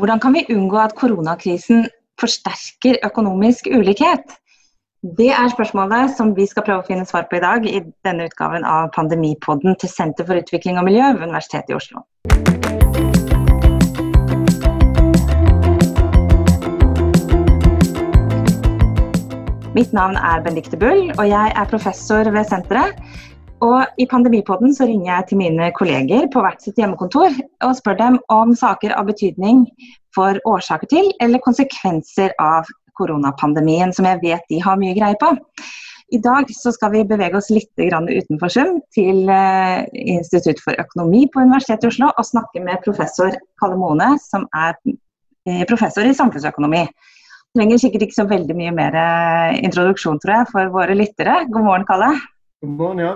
Hvordan kan vi unngå at koronakrisen forsterker økonomisk ulikhet? Det er spørsmålet som vi skal prøve å finne svar på i dag i denne utgaven av Pandemipodden til Senter for utvikling og miljø ved Universitetet i Oslo. Mitt navn er Benedicte Bull, og jeg er professor ved senteret. Og I Pandemipodden så ringer jeg til mine kolleger på hvert sitt hjemmekontor og spør dem om saker av betydning for årsaker til eller konsekvenser av koronapandemien, som jeg vet de har mye greie på. I dag så skal vi bevege oss litt utenfor Sum, til eh, Institutt for økonomi på Universitetet i Oslo, og snakke med professor Kalle Mone, som er eh, professor i samfunnsøkonomi. Trenger sikkert ikke så veldig mye mer eh, introduksjon, tror jeg, for våre lyttere. God morgen, Kalle. God morgen, ja.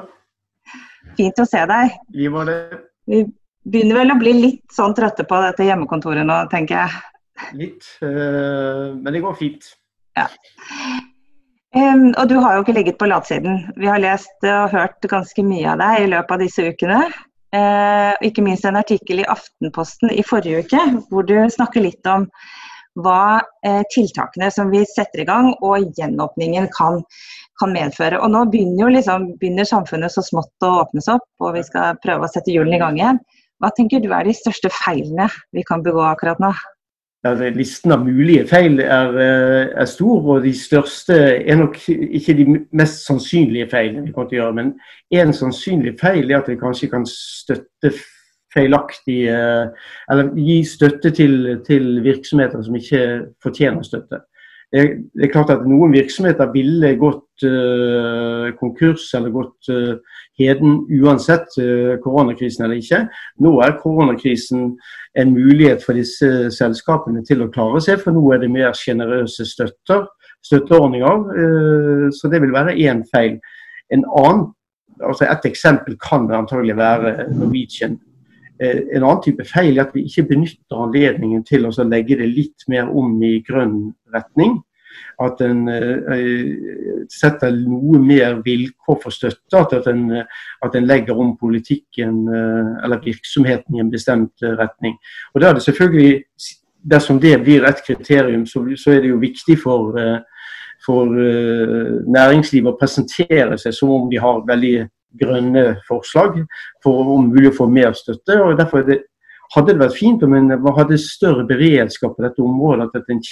Fint å se deg. Vi var det. Vi begynner vel å bli litt sånn trøtte på dette hjemmekontoret nå, tenker jeg. Litt, øh, men det går fint. Ja. Um, og du har jo ikke ligget på latsiden. Vi har lest og hørt ganske mye av deg i løpet av disse ukene. Uh, ikke minst en artikkel i Aftenposten i forrige uke hvor du snakker litt om hva uh, tiltakene som vi setter i gang og gjenåpningen kan kan medføre. Og Nå begynner, liksom, begynner samfunnet så smått å åpnes opp, og vi skal prøve å sette hjulene i gang igjen. Hva tenker du er de største feilene vi kan begå akkurat nå? Ja, listen av mulige feil er, eh, er, stor, og de største er nok ikke de mest sannsynlige feilene vi kommer til å gjøre. Men en sannsynlig feil er at vi kanskje kan støtte feilaktig eh, Eller gi støtte til, til virksomheter som ikke fortjener støtte det er klart at Noen virksomheter ville gått uh, konkurs eller gått uh, heden uansett uh, koronakrisen eller ikke. Nå er koronakrisen en mulighet for disse selskapene til å klare seg, for nå er det mer sjenerøse støtteordninger. så det vil være én feil. En annen, altså Et eksempel kan det antagelig være Norwegian en annen type feil er at vi ikke benytter anledningen til å legge det litt mer om i grønn retning. At en uh, setter noe mer vilkår for støtte. At en, at en legger om politikken uh, eller virksomheten i en bestemt retning. Og da er det selvfølgelig, Dersom det blir et kriterium, så, så er det jo viktig for, for næringslivet å presentere seg som om de har veldig grønne forslag for om mulig å få mer støtte. og derfor det, hadde det vært fint om en hadde større beredskap på dette området. At en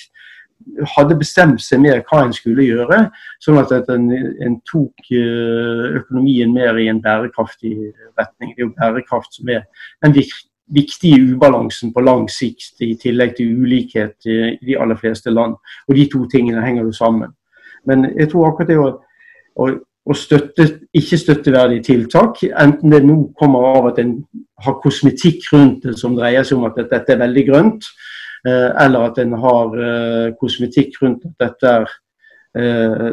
hadde bestemt seg mer hva en skulle gjøre, sånn at en, en, tok eh, økonomien mer i en bærekraftig retning. Det er jo bærekraft som er den viktige ubalansen på lang sikt, i tillegg til ulikhet i de aller fleste land. Og de to tingene henger jo sammen. Men jeg tror akkurat det å, å, å støtte ikke-støtteverdige tiltak, enten det nå kommer av at en har kosmetikk rundt det som dreier seg om at dette er veldig grønt, Eh, eller at en har eh, kosmetikk rundt at dette er, eh,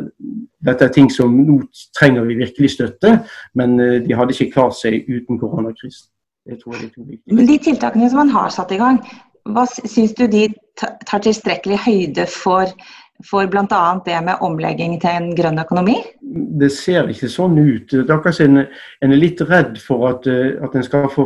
dette er ting som nå trenger vi virkelig støtte, men de hadde ikke klart seg uten koronakrisen. Men de tiltakene som man har satt i gang, hva syns du de tar tilstrekkelig høyde for for bl.a. det med omlegging til en grønn økonomi? Det ser ikke sånn ut. Det er akkurat som en, er litt redd for at, eh, at en skal få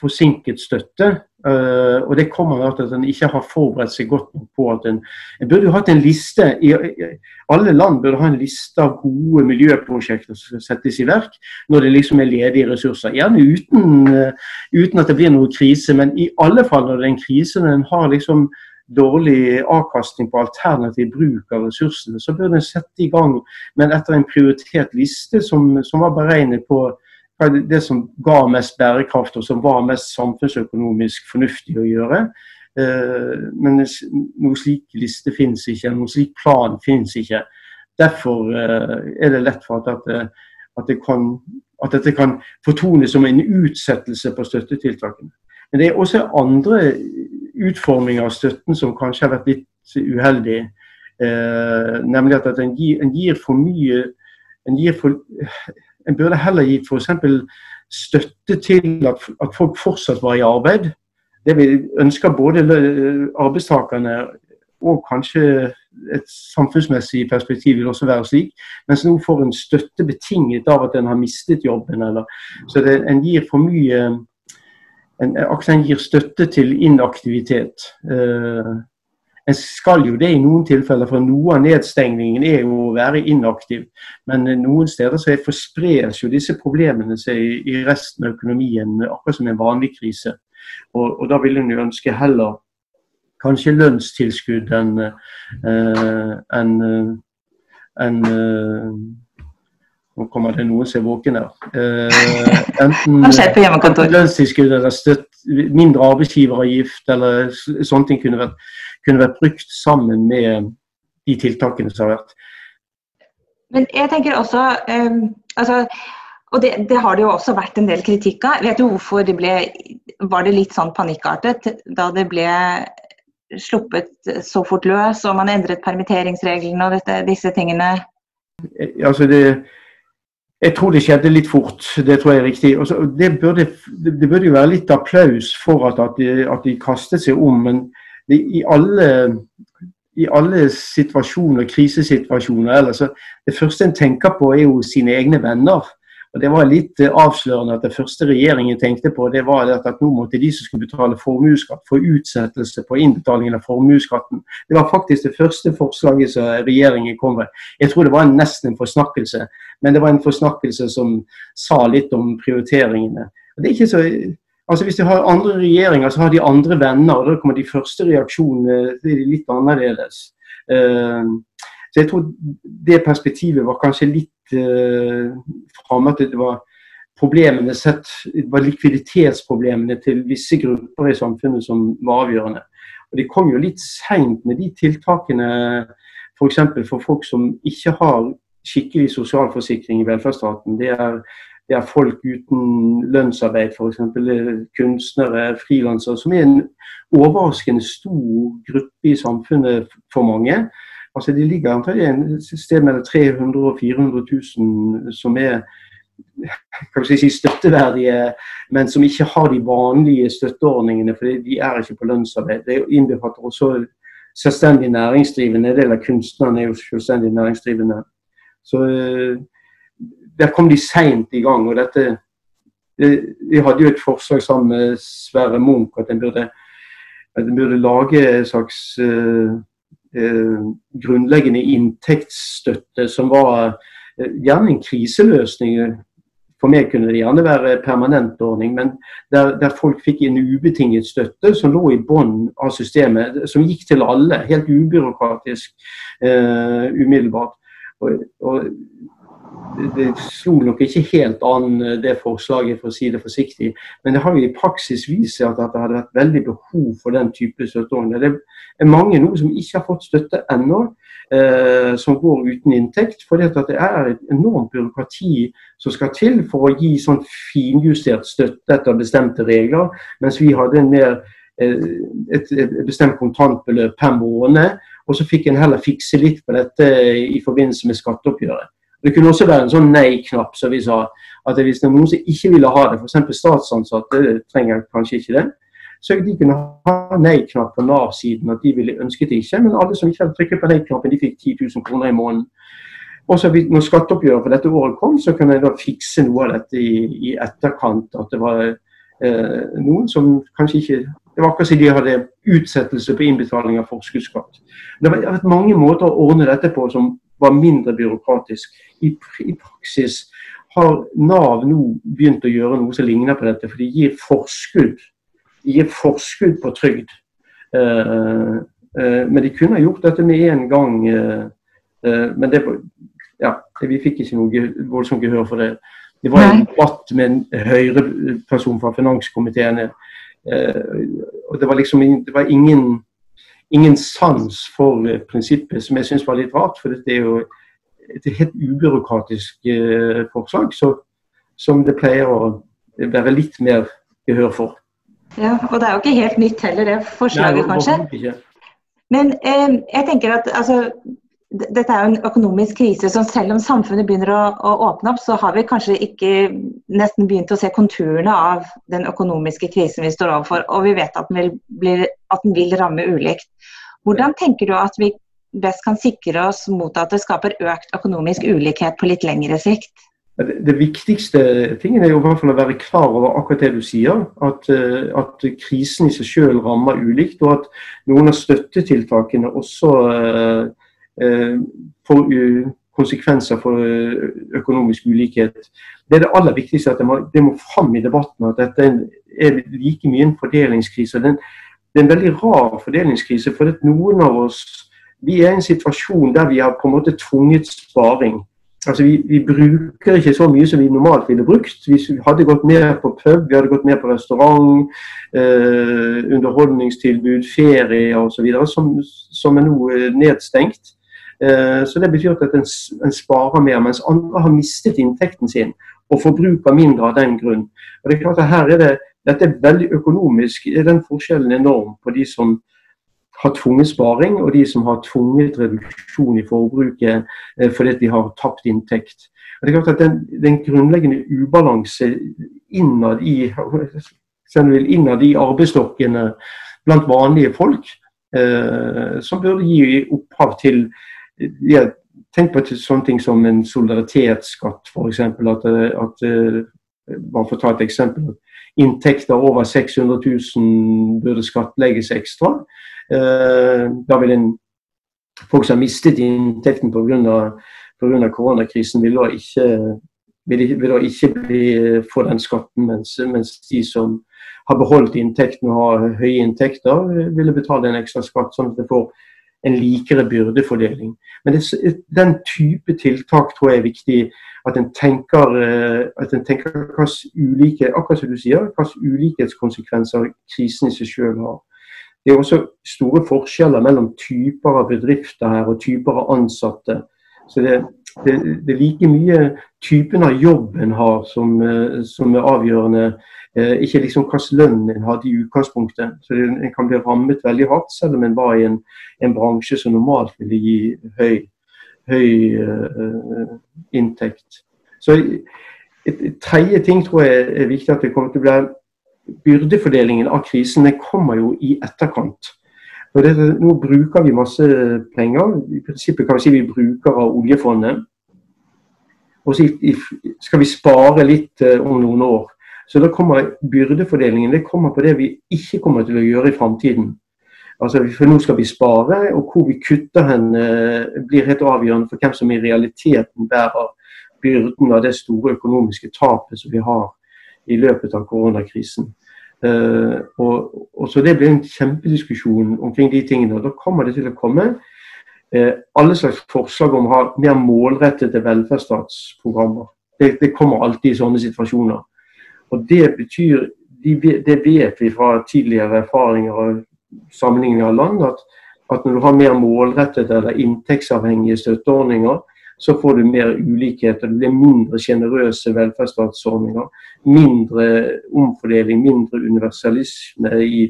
forsinket støtte. Uh, og Det kommer av at en ikke har forberedt seg godt nok på at en, en burde jo hatt en liste i, i, Alle land burde ha en liste av gode miljøprosjekter som skal settes i verk når det liksom er ledige ressurser. Gjerne uten, uh, uten at det blir noe krise, men i alle fall når det er en krise. når en har liksom dårlig avkastning på alternativ bruk av ressursene, så bør en sette i gang, men etter en prioritert liste som, som var beregnet på det som ga mest bærekraft og som var mest samfunnsøkonomisk fornuftig å gjøre. Eh, men noen slik liste finnes ikke, noen slik plan finnes ikke. Derfor eh, er det lett for at, at, det kan, at dette kan fortones som en utsettelse på støttetiltakene. Men det er også andre utforming av støtten som kanskje har vært litt uheldig. Eh, nemlig at, en, gir, en, gir, for mye En, gir for, en burde heller gitt f.eks. støtte til at, at, folk fortsatt var i arbeid. Det vi ønsker både arbeidstakerne og kanskje et samfunnsmessig perspektiv vil også være slik. Mens nå får en støtte betinget av at en har mistet jobben. Eller, så det, en gir for mye en, aksjen gir støtte til inaktivitet. Eh, en skal jo det i noen tilfeller, for noe av nedstengningen er jo å være inaktiv. Men noen steder så forspres jo disse problemene seg i resten av økonomien, akkurat som en vanlig krise. Og, og da vil en jo ønske heller kanskje lønnstilskudd enn en, en, en, uh, Nå kommer det noen som er våken her. Uh, enten lønnstilskudd eller støtt, mindre arbeidsgiveravgift eller sånne ting kunne vært kunne vært brukt sammen med de tiltakene som har vært. Men jeg tenker også, um, altså, og det, det, har det jo også vært en del kritikk av. Vet du hvorfor det ble Var det litt sånn panikkartet da det ble sluppet så fort løs, og man endret permitteringsreglene og dette, disse tingene? Altså det, jeg tror det skjedde litt fort, det tror jeg er riktig. Også, det, burde, det, burde, jo være litt applaus for at, at, de, at de kastet seg om. men i alle, i alle situasjoner, krisesituasjoner ellers, det første en tenker på, er jo sine egne venner. Og Det var litt eh, avslørende at det første regjeringen tenkte på, det var at nå måtte de som skulle betale formuesskatt, få utsettelse på innbetalingen av formuesskatten. Det var faktisk det første forslaget som regjeringen kom med. Jeg tror det var nesten en forsnakkelse, men det var en forsnakkelse som sa litt om prioriteringene. Og det er ikke så Altså Hvis de har andre regjeringer, så har de andre venner, og da kommer de første reaksjonene det er litt annerledes. Uh, så jeg tror det perspektivet var kanskje litt uh, framme at det var problemene sett, det var likviditetsproblemene til visse grupper i samfunnet som var avgjørende. Og De kom jo litt seint med de tiltakene f.eks. For, for folk som ikke har skikkelig sosialforsikring i velferdsstaten. Det er det er folk uten lønnsarbeid, f.eks. kunstnere, frilansere, som er en overraskende stor gruppe i samfunnet for mange. Altså De ligger antagelig et sted mellom 300 og 400 000 som er kan vi si, støtteverdige, men som ikke har de vanlige støtteordningene, for de er ikke på lønnsarbeid. Det innbefatter også selvstendig næringsdrivende. En del av kunstnerne er jo selvstendig næringsdrivende. Så der kom de seint i gang. og dette Vi hadde jo et forslag sammen med Sverre Munch at en burde, burde lage en slags uh, grunnleggende inntektsstøtte som var uh, gjerne en kriseløsning. For meg kunne det gjerne være permanent ordning, men der, der folk fikk en ubetinget støtte som lå i bunnen av systemet, som gikk til alle, helt ubyråkratisk umiddelbart. Og, og det slo nok ikke helt an, eh, det forslaget, for å si det forsiktig. Men det har jo i praksis vist seg at det hadde vært veldig behov for den type støtteordninger. Det er mange nå som ikke har fått støtte ennå, eh, som går uten inntekt. For det er et enormt byråkrati som skal til for å gi sånn finjustert støtte etter bestemte regler. Mens vi hadde en mer, eh, et, et bestemt kontantbeløp per måned. Og så fikk en heller fikse litt på dette i forbindelse med skatteoppgjøret. Det kunne også være en sånn nei-knapp, som vi sa. At hvis det er noen som ikke ville ha det, f.eks. statsansatte trenger kanskje ikke det, så de kunne ha nei-knapp på Nav-siden. At de ville ønsket det ikke. Men alle som ikke hadde trykket på nei-knappen, de fikk 10 000 kroner i måneden. Og så når skatteoppgjøret for dette året kom, så kunne jeg da fikse noe av dette i, i etterkant. At det var eh, noen som kanskje ikke Det var akkurat som de hadde utsettelse på innbetaling av forskuddsskatt. Det har vært mange måter å ordne dette på som var mindre byråkratisk. I, I, praksis har Nav nå begynt å gjøre noe som ligner på dette, for de gir forskudd. De gir forskudd på trygd. Uh, uh, men de kunne ha gjort dette med en gang. Uh, men det, ja, vi fikk ikke noe voldsomt gehør for det. Det var en debatt med en Høyre-person fra finanskomiteen. og det var liksom det var ingen ingen sans for eh, prinsippet, som jeg syns var litt rart. For det er jo et helt ubyråkratisk eh, forslag så, som det pleier å være litt mer gehør for. Ja, og det er jo ikke helt nytt heller, det forslaget, Nei, kanskje. Men eh, jeg tenker at altså, dette er jo en økonomisk krise som selv om samfunnet begynner å, å, åpne opp, så har vi kanskje ikke nesten begynt å se konturene av den økonomiske krisen vi står overfor. Og vi vet at den vil, bli, at den vil ramme ulikt. Hvordan tenker du at vi best kan sikre oss mot at det skaper økt økonomisk ulikhet på litt lengre sikt? det viktigste tingen er jo i hvert fall å være klar over akkurat det du sier. At, eh, at krisen i seg selv rammer ulikt, og at noen av støttetiltakene også eh, eh konsekvenser for økonomisk ulikhet. Det er det aller viktigste, at det må, det må fram i debatten at dette er like mye en fordelingskrise. Det er en veldig rar fordelingskrise, for noen av oss vi er i en situasjon der vi har på en måte tvunget sparing. Altså vi, vi, bruker ikke så mye som vi normalt ville brukt. Vi hadde gått mer på pub, vi hadde gått mer på restaurant, eh, underholdningstilbud, ferie osv. Som, som er nå eh, nedstengt. Eh, så Det betyr at en, en, sparer mer, mens andre har mistet inntekten sin og forbruker mindre av den grunn. Og det er klart at her er det, Dette er veldig økonomisk. er den forskjellen enorm på de som har tvunget sparing, og de som har tvunget reduksjon i forbruket eh, fordi de har tapt inntekt. Og det er klart at den, den grunnleggende ubalanse innad i, innad i arbeidsstokkene blant vanlige folk, eh, som burde gi opphav til ja, Tenk på sånne ting som en solidaritetsskatt, f.eks. At, at Bare for å ta et eksempel. Inntekter over 600 000 burde skattlegges ekstra. Eh, da vil en folk som har mistet inntekten pga. koronakrisen, vil da ikke, vil, vil da ikke bli, få den skatten, mens, mens, de som har beholdt inntekten og har høye inntekter, ville betale en ekstra skatt, sånn at det får en likere byrdefordeling. Men det, den type tiltak tror jeg er viktig. At en tenker, eh, at en tenker ulike, akkurat som du sier, hvilke ulikhetskonsekvenser krisen i seg selv har. Det er også store forskjeller mellom typer av bedrifter her og typer av ansatte. Så det, det, det er like mye typen av jobb en har som, eh, som er avgjørende. Eh, ikke liksom hvilken lønn en hadde i utgangspunktet. Så En kan bli rammet veldig hardt, selv om en var i en, en bransje som normalt ville gi høy, høy uh, inntekt. Så et tredje ting tror jeg er viktig at det kommer til å bli byrdefordelingen av krisen kommer jo i etterkant. Det, nå bruker vi masse penger. I prinsippet kan vi si vi bruker av oljefondet. Og så skal vi spare litt eh, om noen år. Så da kommer byrdefordelingen det kommer på det vi ikke kommer til å gjøre i framtiden. Altså, for nå skal vi spare, og hvor vi kutter hen eh, blir helt avgjørende for hvem som i realiteten bærer byrden av det store økonomiske tapet som vi har i løpet av koronakrisen. Uh, og, og, så Det blir en kjempediskusjon omkring de tingene. og Da kommer det til å komme uh, alle slags forslag om å ha mer målrettede velferdsstatsprogrammer. Det, det, kommer alltid i sånne situasjoner. Og Det betyr, de, det vet vi fra tidligere erfaringer og sammenligning av land, at, at når du har mer målrettede eller inntektsavhengige støtteordninger, så får du mer ulikheter. Det blir mindre sjenerøse velferdsstatsordninger. Mindre omfordeling, mindre universalisme i,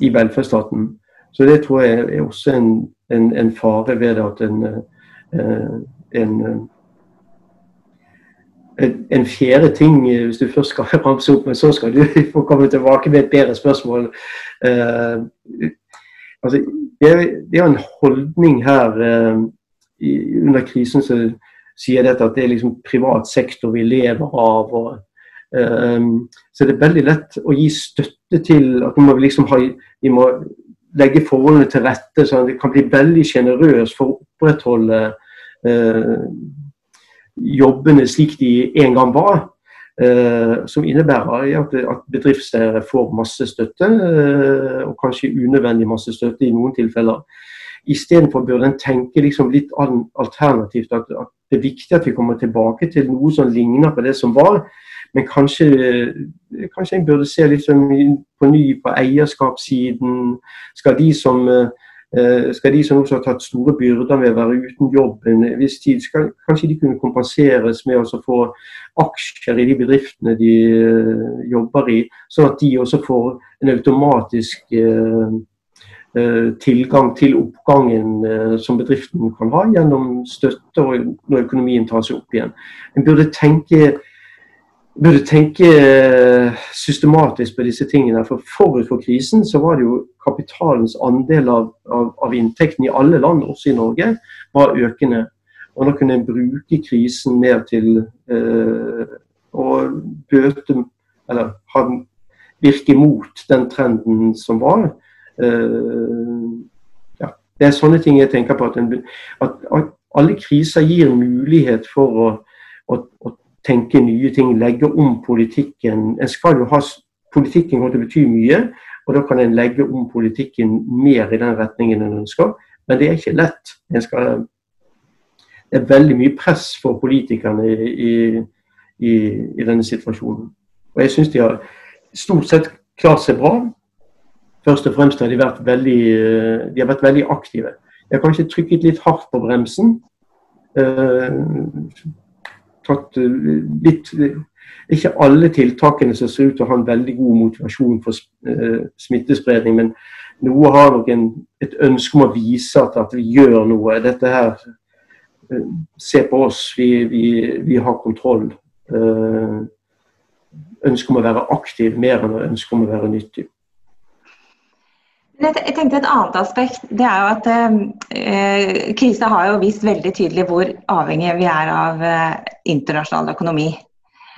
i, velferdsstaten. Så det tror jeg er også en, en, en fare ved at en, eh, en, en fjerde ting, hvis du først skal ramse opp, men så skal du få komme tilbake med et bedre spørsmål. Uh, altså, det, er, det er en holdning her i, under krisen så sier dette at det er liksom privat sektor vi lever av. og um, Så det er veldig lett å gi støtte til at vi må liksom ha, vi må legge forholdene til rette sånn at det kan bli veldig sjenerøst for å opprettholde uh, jobbene slik de en gang var. Uh, som innebærer at, at bedriftseiere får masse støtte, uh, og kanskje unødvendig masse støtte i noen tilfeller. Istedenfor burde en tenke liksom litt alternativt. At, at, det er viktig at vi kommer tilbake til noe som ligner på det som var. Men kanskje, kanskje en burde se litt sånn på ny på eierskapssiden. Skal de som eh, skal de som også har tatt store byrder med å være uten jobb en viss tid, skal, kanskje de kunne kompenseres med å få aksjer i de bedriftene de uh, jobber i, sånn at de også får en automatisk Eh, tilgang til oppgangen eh, som bedriften kan ha gjennom støtte når økonomien tar seg opp igjen. En burde tenke, burde tenke eh, systematisk på disse tingene. for Forut for krisen så var det jo kapitalens andel av, av, av inntekten i alle land, også i Norge, var økende. Og da kunne en bruke krisen mer til eh, å bøte Eller virke mot den trenden som var. Eh, ja, det er sånne ting jeg tenker på. At, en, at, at alle kriser gir mulighet for å, å, å, tenke nye ting, legge om politikken. En skal jo ha, Politikken kommer til å bety mye, og da kan en legge om politikken mer i den retningen en ønsker. Men det er ikke lett. Skal, det er veldig mye press for politikerne i, i, i denne situasjonen. Og jeg syns de har stort sett klart seg bra. Først og fremst har de vært veldig, de har vært veldig aktive. De har kanskje trykket litt hardt på bremsen. Eh, tatt litt Ikke alle tiltakene som ser ut til å ha en veldig god motivasjon for eh, smittespredning, men noe har nok en, et ønske om å vise at, at vi gjør noe. Dette her eh, Se på oss, vi, vi, vi har kontroll. Eh, ønske om å være aktiv mer enn ønske om å være nyttig. Jeg tenkte Et annet aspekt det er jo at eh, krisa har jo vist veldig tydelig hvor avhengig vi er av eh, internasjonal økonomi.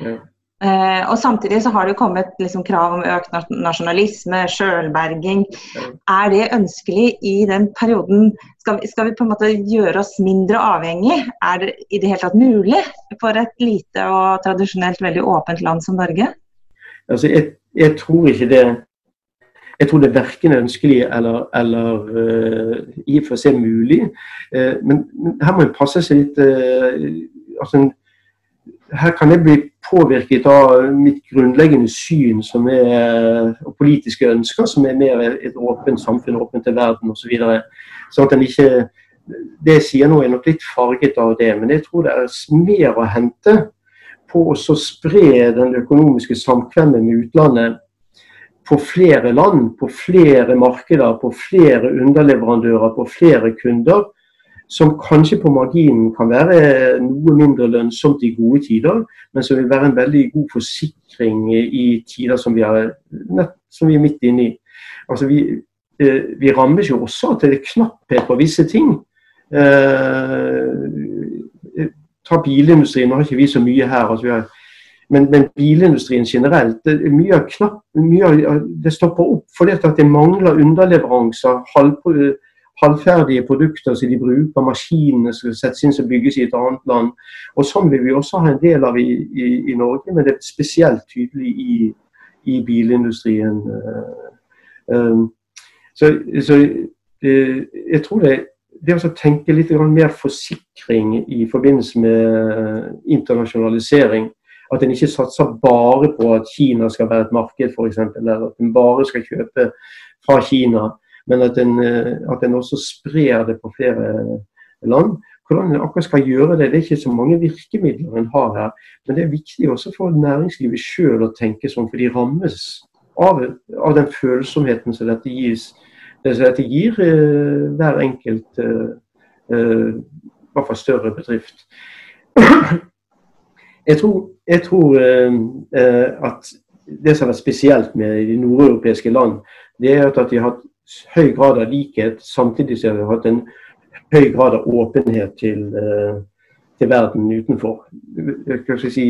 Ja. Eh, og Samtidig så har det jo kommet liksom, krav om økt nasjonalisme, sjølberging. Ja. Er det ønskelig i den perioden? Skal vi, skal vi, på en måte gjøre oss mindre avhengig? Er det i det hele tatt mulig for et lite og tradisjonelt veldig åpent land som Norge? Altså, jeg, jeg tror ikke det jeg tror det er verken ønskelig eller, eller uh, i og for seg mulig. Uh, men, men, her må en passe seg litt uh, altså, Her kan jeg bli påvirket av mitt grunnleggende syn er, og politiske ønsker, som er mer et åpent samfunn, åpent til verden osv. Så videre. sånn Det jeg sier nå er nok litt farget av det, men jeg tror det er mer å hente på å spre den økonomiske samkvemmet med utlandet på flere land, på flere markeder, på flere underleverandører, på flere kunder, som kanskje på marginen kan være noe mindre lønnsomt i gode tider, men som vil være en veldig god forsikring i tider som vi er, som vi er midt inne i. Altså vi, eh, vi rammes jo også til knapphet på visse ting. Eh, ta bilindustrien, nå har ikke vi så mye her. altså vi har men, men, bilindustrien generelt, det, mye av knapp, mye av, det stopper opp fordi at det mangler underleveranser. Halv, halvferdige produkter som de bruker, maskinene som settes inn som bygges i et annet land. Og Sånn vil vi også ha en del av i, i, i Norge, men det er spesielt tydelig i, i bilindustrien. Um, så, så jeg tror det, det å tenke litt mer forsikring i forbindelse med internasjonalisering at en ikke satser bare på at Kina skal være et marked, f.eks. Eller at en bare skal kjøpe fra Kina. Men at en, eh, at en også sprer det på flere land. Hvordan en akkurat skal gjøre det, det er ikke så mange virkemidler en har her. Men det er viktig også for næringslivet sjøl å tenke sånn, for de rammes av, av den følsomheten som dette gis. Dette gir eh, hver enkelt, eh, eh, hvert fall større bedrift. Jeg tror, jeg tror eh, eh, at det som har vært spesielt med de nordeuropeiske land, det er at de har hatt høy grad av likhet, samtidig som de har hatt en høy grad av åpenhet til, eh, til verden utenfor. Hva skal si,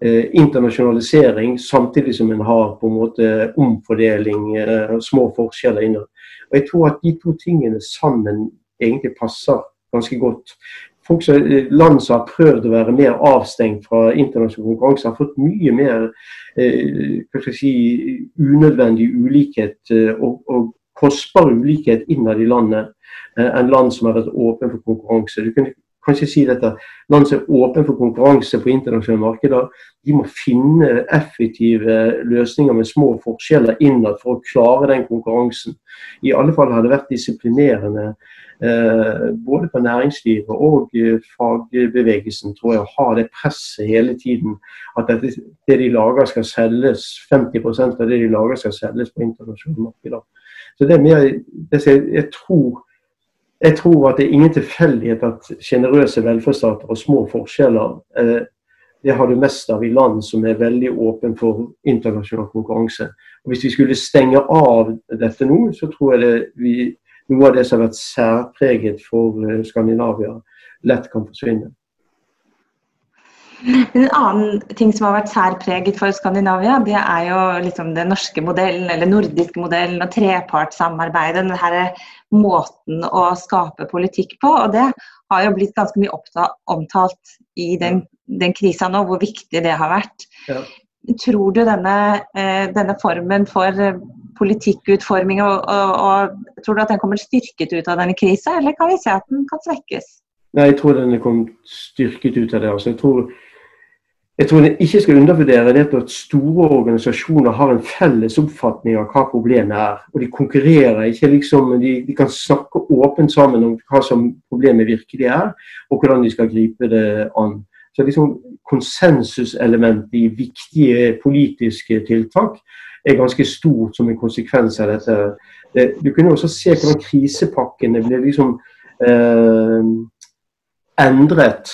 eh, internasjonalisering samtidig som en har på en måte omfordeling små forskjeller innad. Og Jeg tror at de to tingene sammen egentlig passer ganske godt folk som, eh, land som har prøvd å være mer avstengt fra internasjonal konkurranse, har fått mye mer eh, si, unødvendig ulikhet eh, og, og, kostbar ulikhet innad i landet eh, enn land som har vært åpne for konkurranse. Du kunne kanskje si dette, Land som er åpne for konkurranse på internasjonale markeder, de må finne effektive løsninger med små forskjeller innad for å klare den konkurransen. I alle fall har det vært disiplinerende Eh, både på næringslivet og eh, fagbevegelsen tror jeg har det presset hele tiden. At det, det de lager skal selges, 50% av det de lager skal selges på internasjonale markeder. Så det er mer, det jeg, tror, jeg tror at det er ingen tilfeldighet at sjenerøse velferdsstater og små forskjeller eh, det har du mest av i land som er veldig åpne for internasjonal konkurranse. Og Hvis vi skulle stenge av dette nå, så tror jeg det, vi noe av det som har vært særpreget for eh, Skandinavia. lett kan forsvinne. En annen ting som har vært særpreget for Skandinavia, det er jo liksom den norske modellen, eller nordiske modellen og trepartssamarbeidet. Denne måten å skape politikk på. Og det har jo blitt ganske mye omtalt i den, den krisa nå, hvor viktig det har vært. Ja. Tror du denne, eh, denne, formen for politikkutforming og, og, og, tror du at den kommer styrket ut av denne krisa, eller kan vi se at den kan svekkes? Nei, Jeg tror den kommet styrket ut av det. Altså, jeg tror jeg tror den ikke skal undervurdere det at store organisasjoner har en felles oppfatning av hva problemet er. Og de konkurrerer ikke liksom, de, de, kan snakke åpent sammen om hva som problemet virkelig er, og hvordan de skal gripe det an. Så liksom Konsensuselementet i viktige politiske tiltak er ganske stort som en konsekvens av dette. Du kunne også se hvordan krisepakkene ble liksom eh, endret.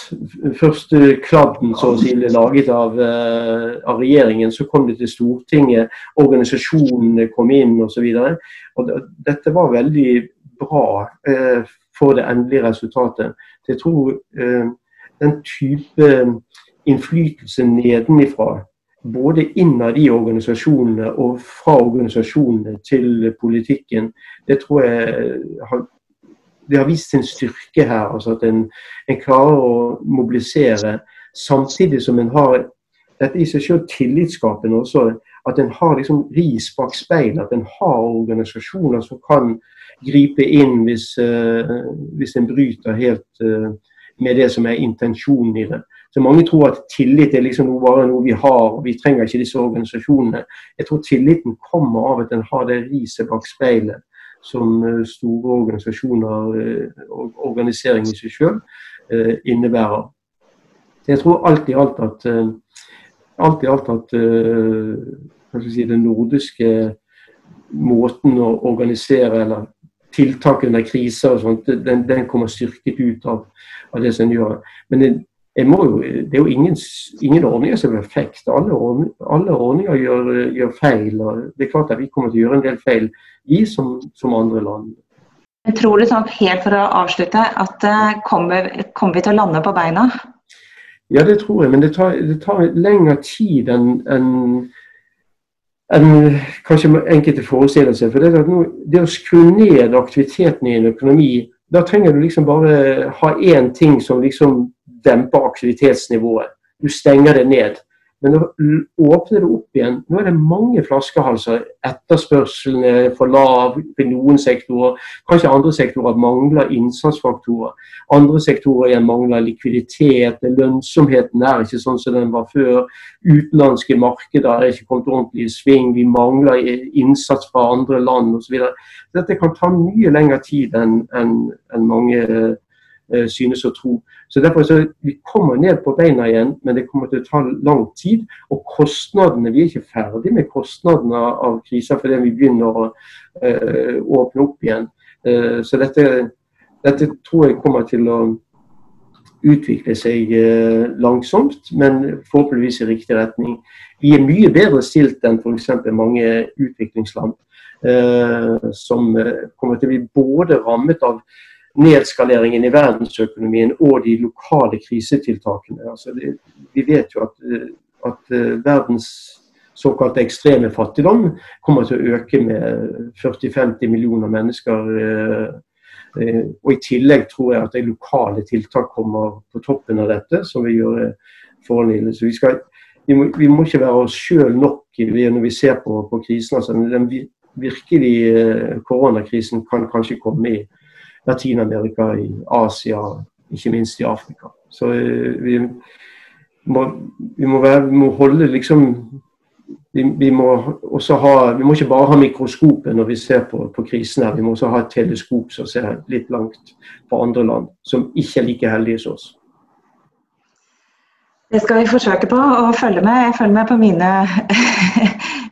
Først kladden som ble laget av, uh, av, regjeringen, så kom det til Stortinget, organisasjonene kom inn osv. Dette var veldig bra uh, for det endelige resultatet. Jeg tror uh, den type innflytelse nedenifra, både innad i organisasjonene og fra organisasjonene til politikken, det tror jeg har det har vist sin styrke her. altså At en, en klarer å mobilisere samtidig som en har dette i seg selv tillitsskapende også. At en har liksom ris bak speil. At en har organisasjoner som kan gripe inn hvis, uh, hvis en bryter helt uh, med det som er intensjonen i det. Så Mange tror at tillit er liksom bare noe vi har, og vi trenger ikke disse organisasjonene. Jeg tror tilliten kommer av at en har det riset bak speilet som eh, store organisasjoner eh, og organisering i seg selv eh, innebærer. Jeg tror alt i alt at, alt i alt at si, den nordiske måten å organisere eller tiltak under kriser og sånt, den, den kommer styrket ut av, av det som gjør. Det, jo, det er jo ingen, ingen, ordninger som er perfekt. Alle, alle ordninger gjør, gjør, feil. og Det er klart at vi kommer til å gjøre en del feil i som, som andre land. Jeg tror du sånn helt for å avslutte at uh, kommer, kommer, vi til å lande på beina? Ja, det tror jeg, men det tar, det tar lengre tid enn en, en, kanskje enkelte forestiller seg. For det, nå, det, å skru ned aktiviteten i en økonomi, da trenger du liksom bare ha én ting som liksom demper aktivitetsnivået. Du stenger det ned. Men nå åpner det opp igjen. Nå er det mange flaskehalser. Etterspørselen er for lav i noen sektorer. Kanskje andre sektorer mangler innsatsfaktorer. Andre sektorer igjen mangler likviditet. Lønnsomheten er ikke sånn som den var før. Utenlandske markeder er ikke kommet ordentlig i sving. Vi mangler innsats fra andre land osv. Dette kan ta mye lengre tid enn en, en mange synes å tro. Så derfor så Vi kommer ned på beina igjen, men det kommer til å ta lang tid. Og kostnadene Vi er ikke ferdig med kostnadene av krisa fordi vi begynner å uh, åpne opp igjen. Uh, så dette, dette, tror jeg kommer til å utvikle seg uh, langsomt, men forhåpentligvis i riktig retning. Vi er mye bedre stilt enn f.eks. mange utviklingsland, som kommer til å bli både rammet av nedskaleringen i verdensøkonomien og de lokale krisetiltakene. Altså det, vi vet jo at, at uh, verdens såkalte ekstreme fattigdom kommer til å øke med 40-50 millioner mennesker. Uh, og I tillegg tror jeg at de lokale tiltak kommer på toppen av dette, som vil gjøre forholdene. Så vi, skal, vi, må, vi må ikke være oss sjøl nok når vi ser på, på krisen. Altså, den virkelige koronakrisen kan kanskje komme i Latin-Amerika, i Asia, ikke minst i Afrika. Så eh, vi må, vi må, være, vi må holde liksom vi, vi, må også ha, vi må ikke bare ha mikroskopet når vi ser på, på krisen her, vi må også ha et teleskop som ser litt langt på andre land, som ikke er like heldige som oss. Det skal vi forsøke på å følge med. Jeg følger med på mine,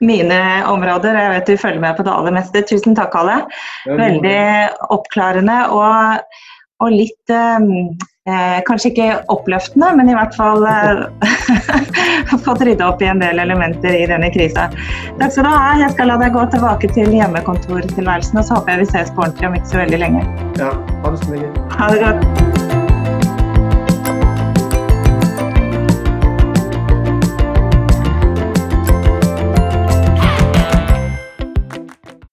mine områder. Jeg vet du følger med på det aller meste. Tusen takk, Kalle. Veldig oppklarende og, og litt eh, eh, Kanskje ikke oppløftende, men i hvert fall eh, fått rydda opp i en del elementer i denne krisa. Takk skal du ha. Jeg skal la deg gå tilbake til hjemmekontortilværelsen, og så håper jeg vi ses på ordentlig om ikke så veldig lenge. Ja, ha det så lenge. Ha det godt.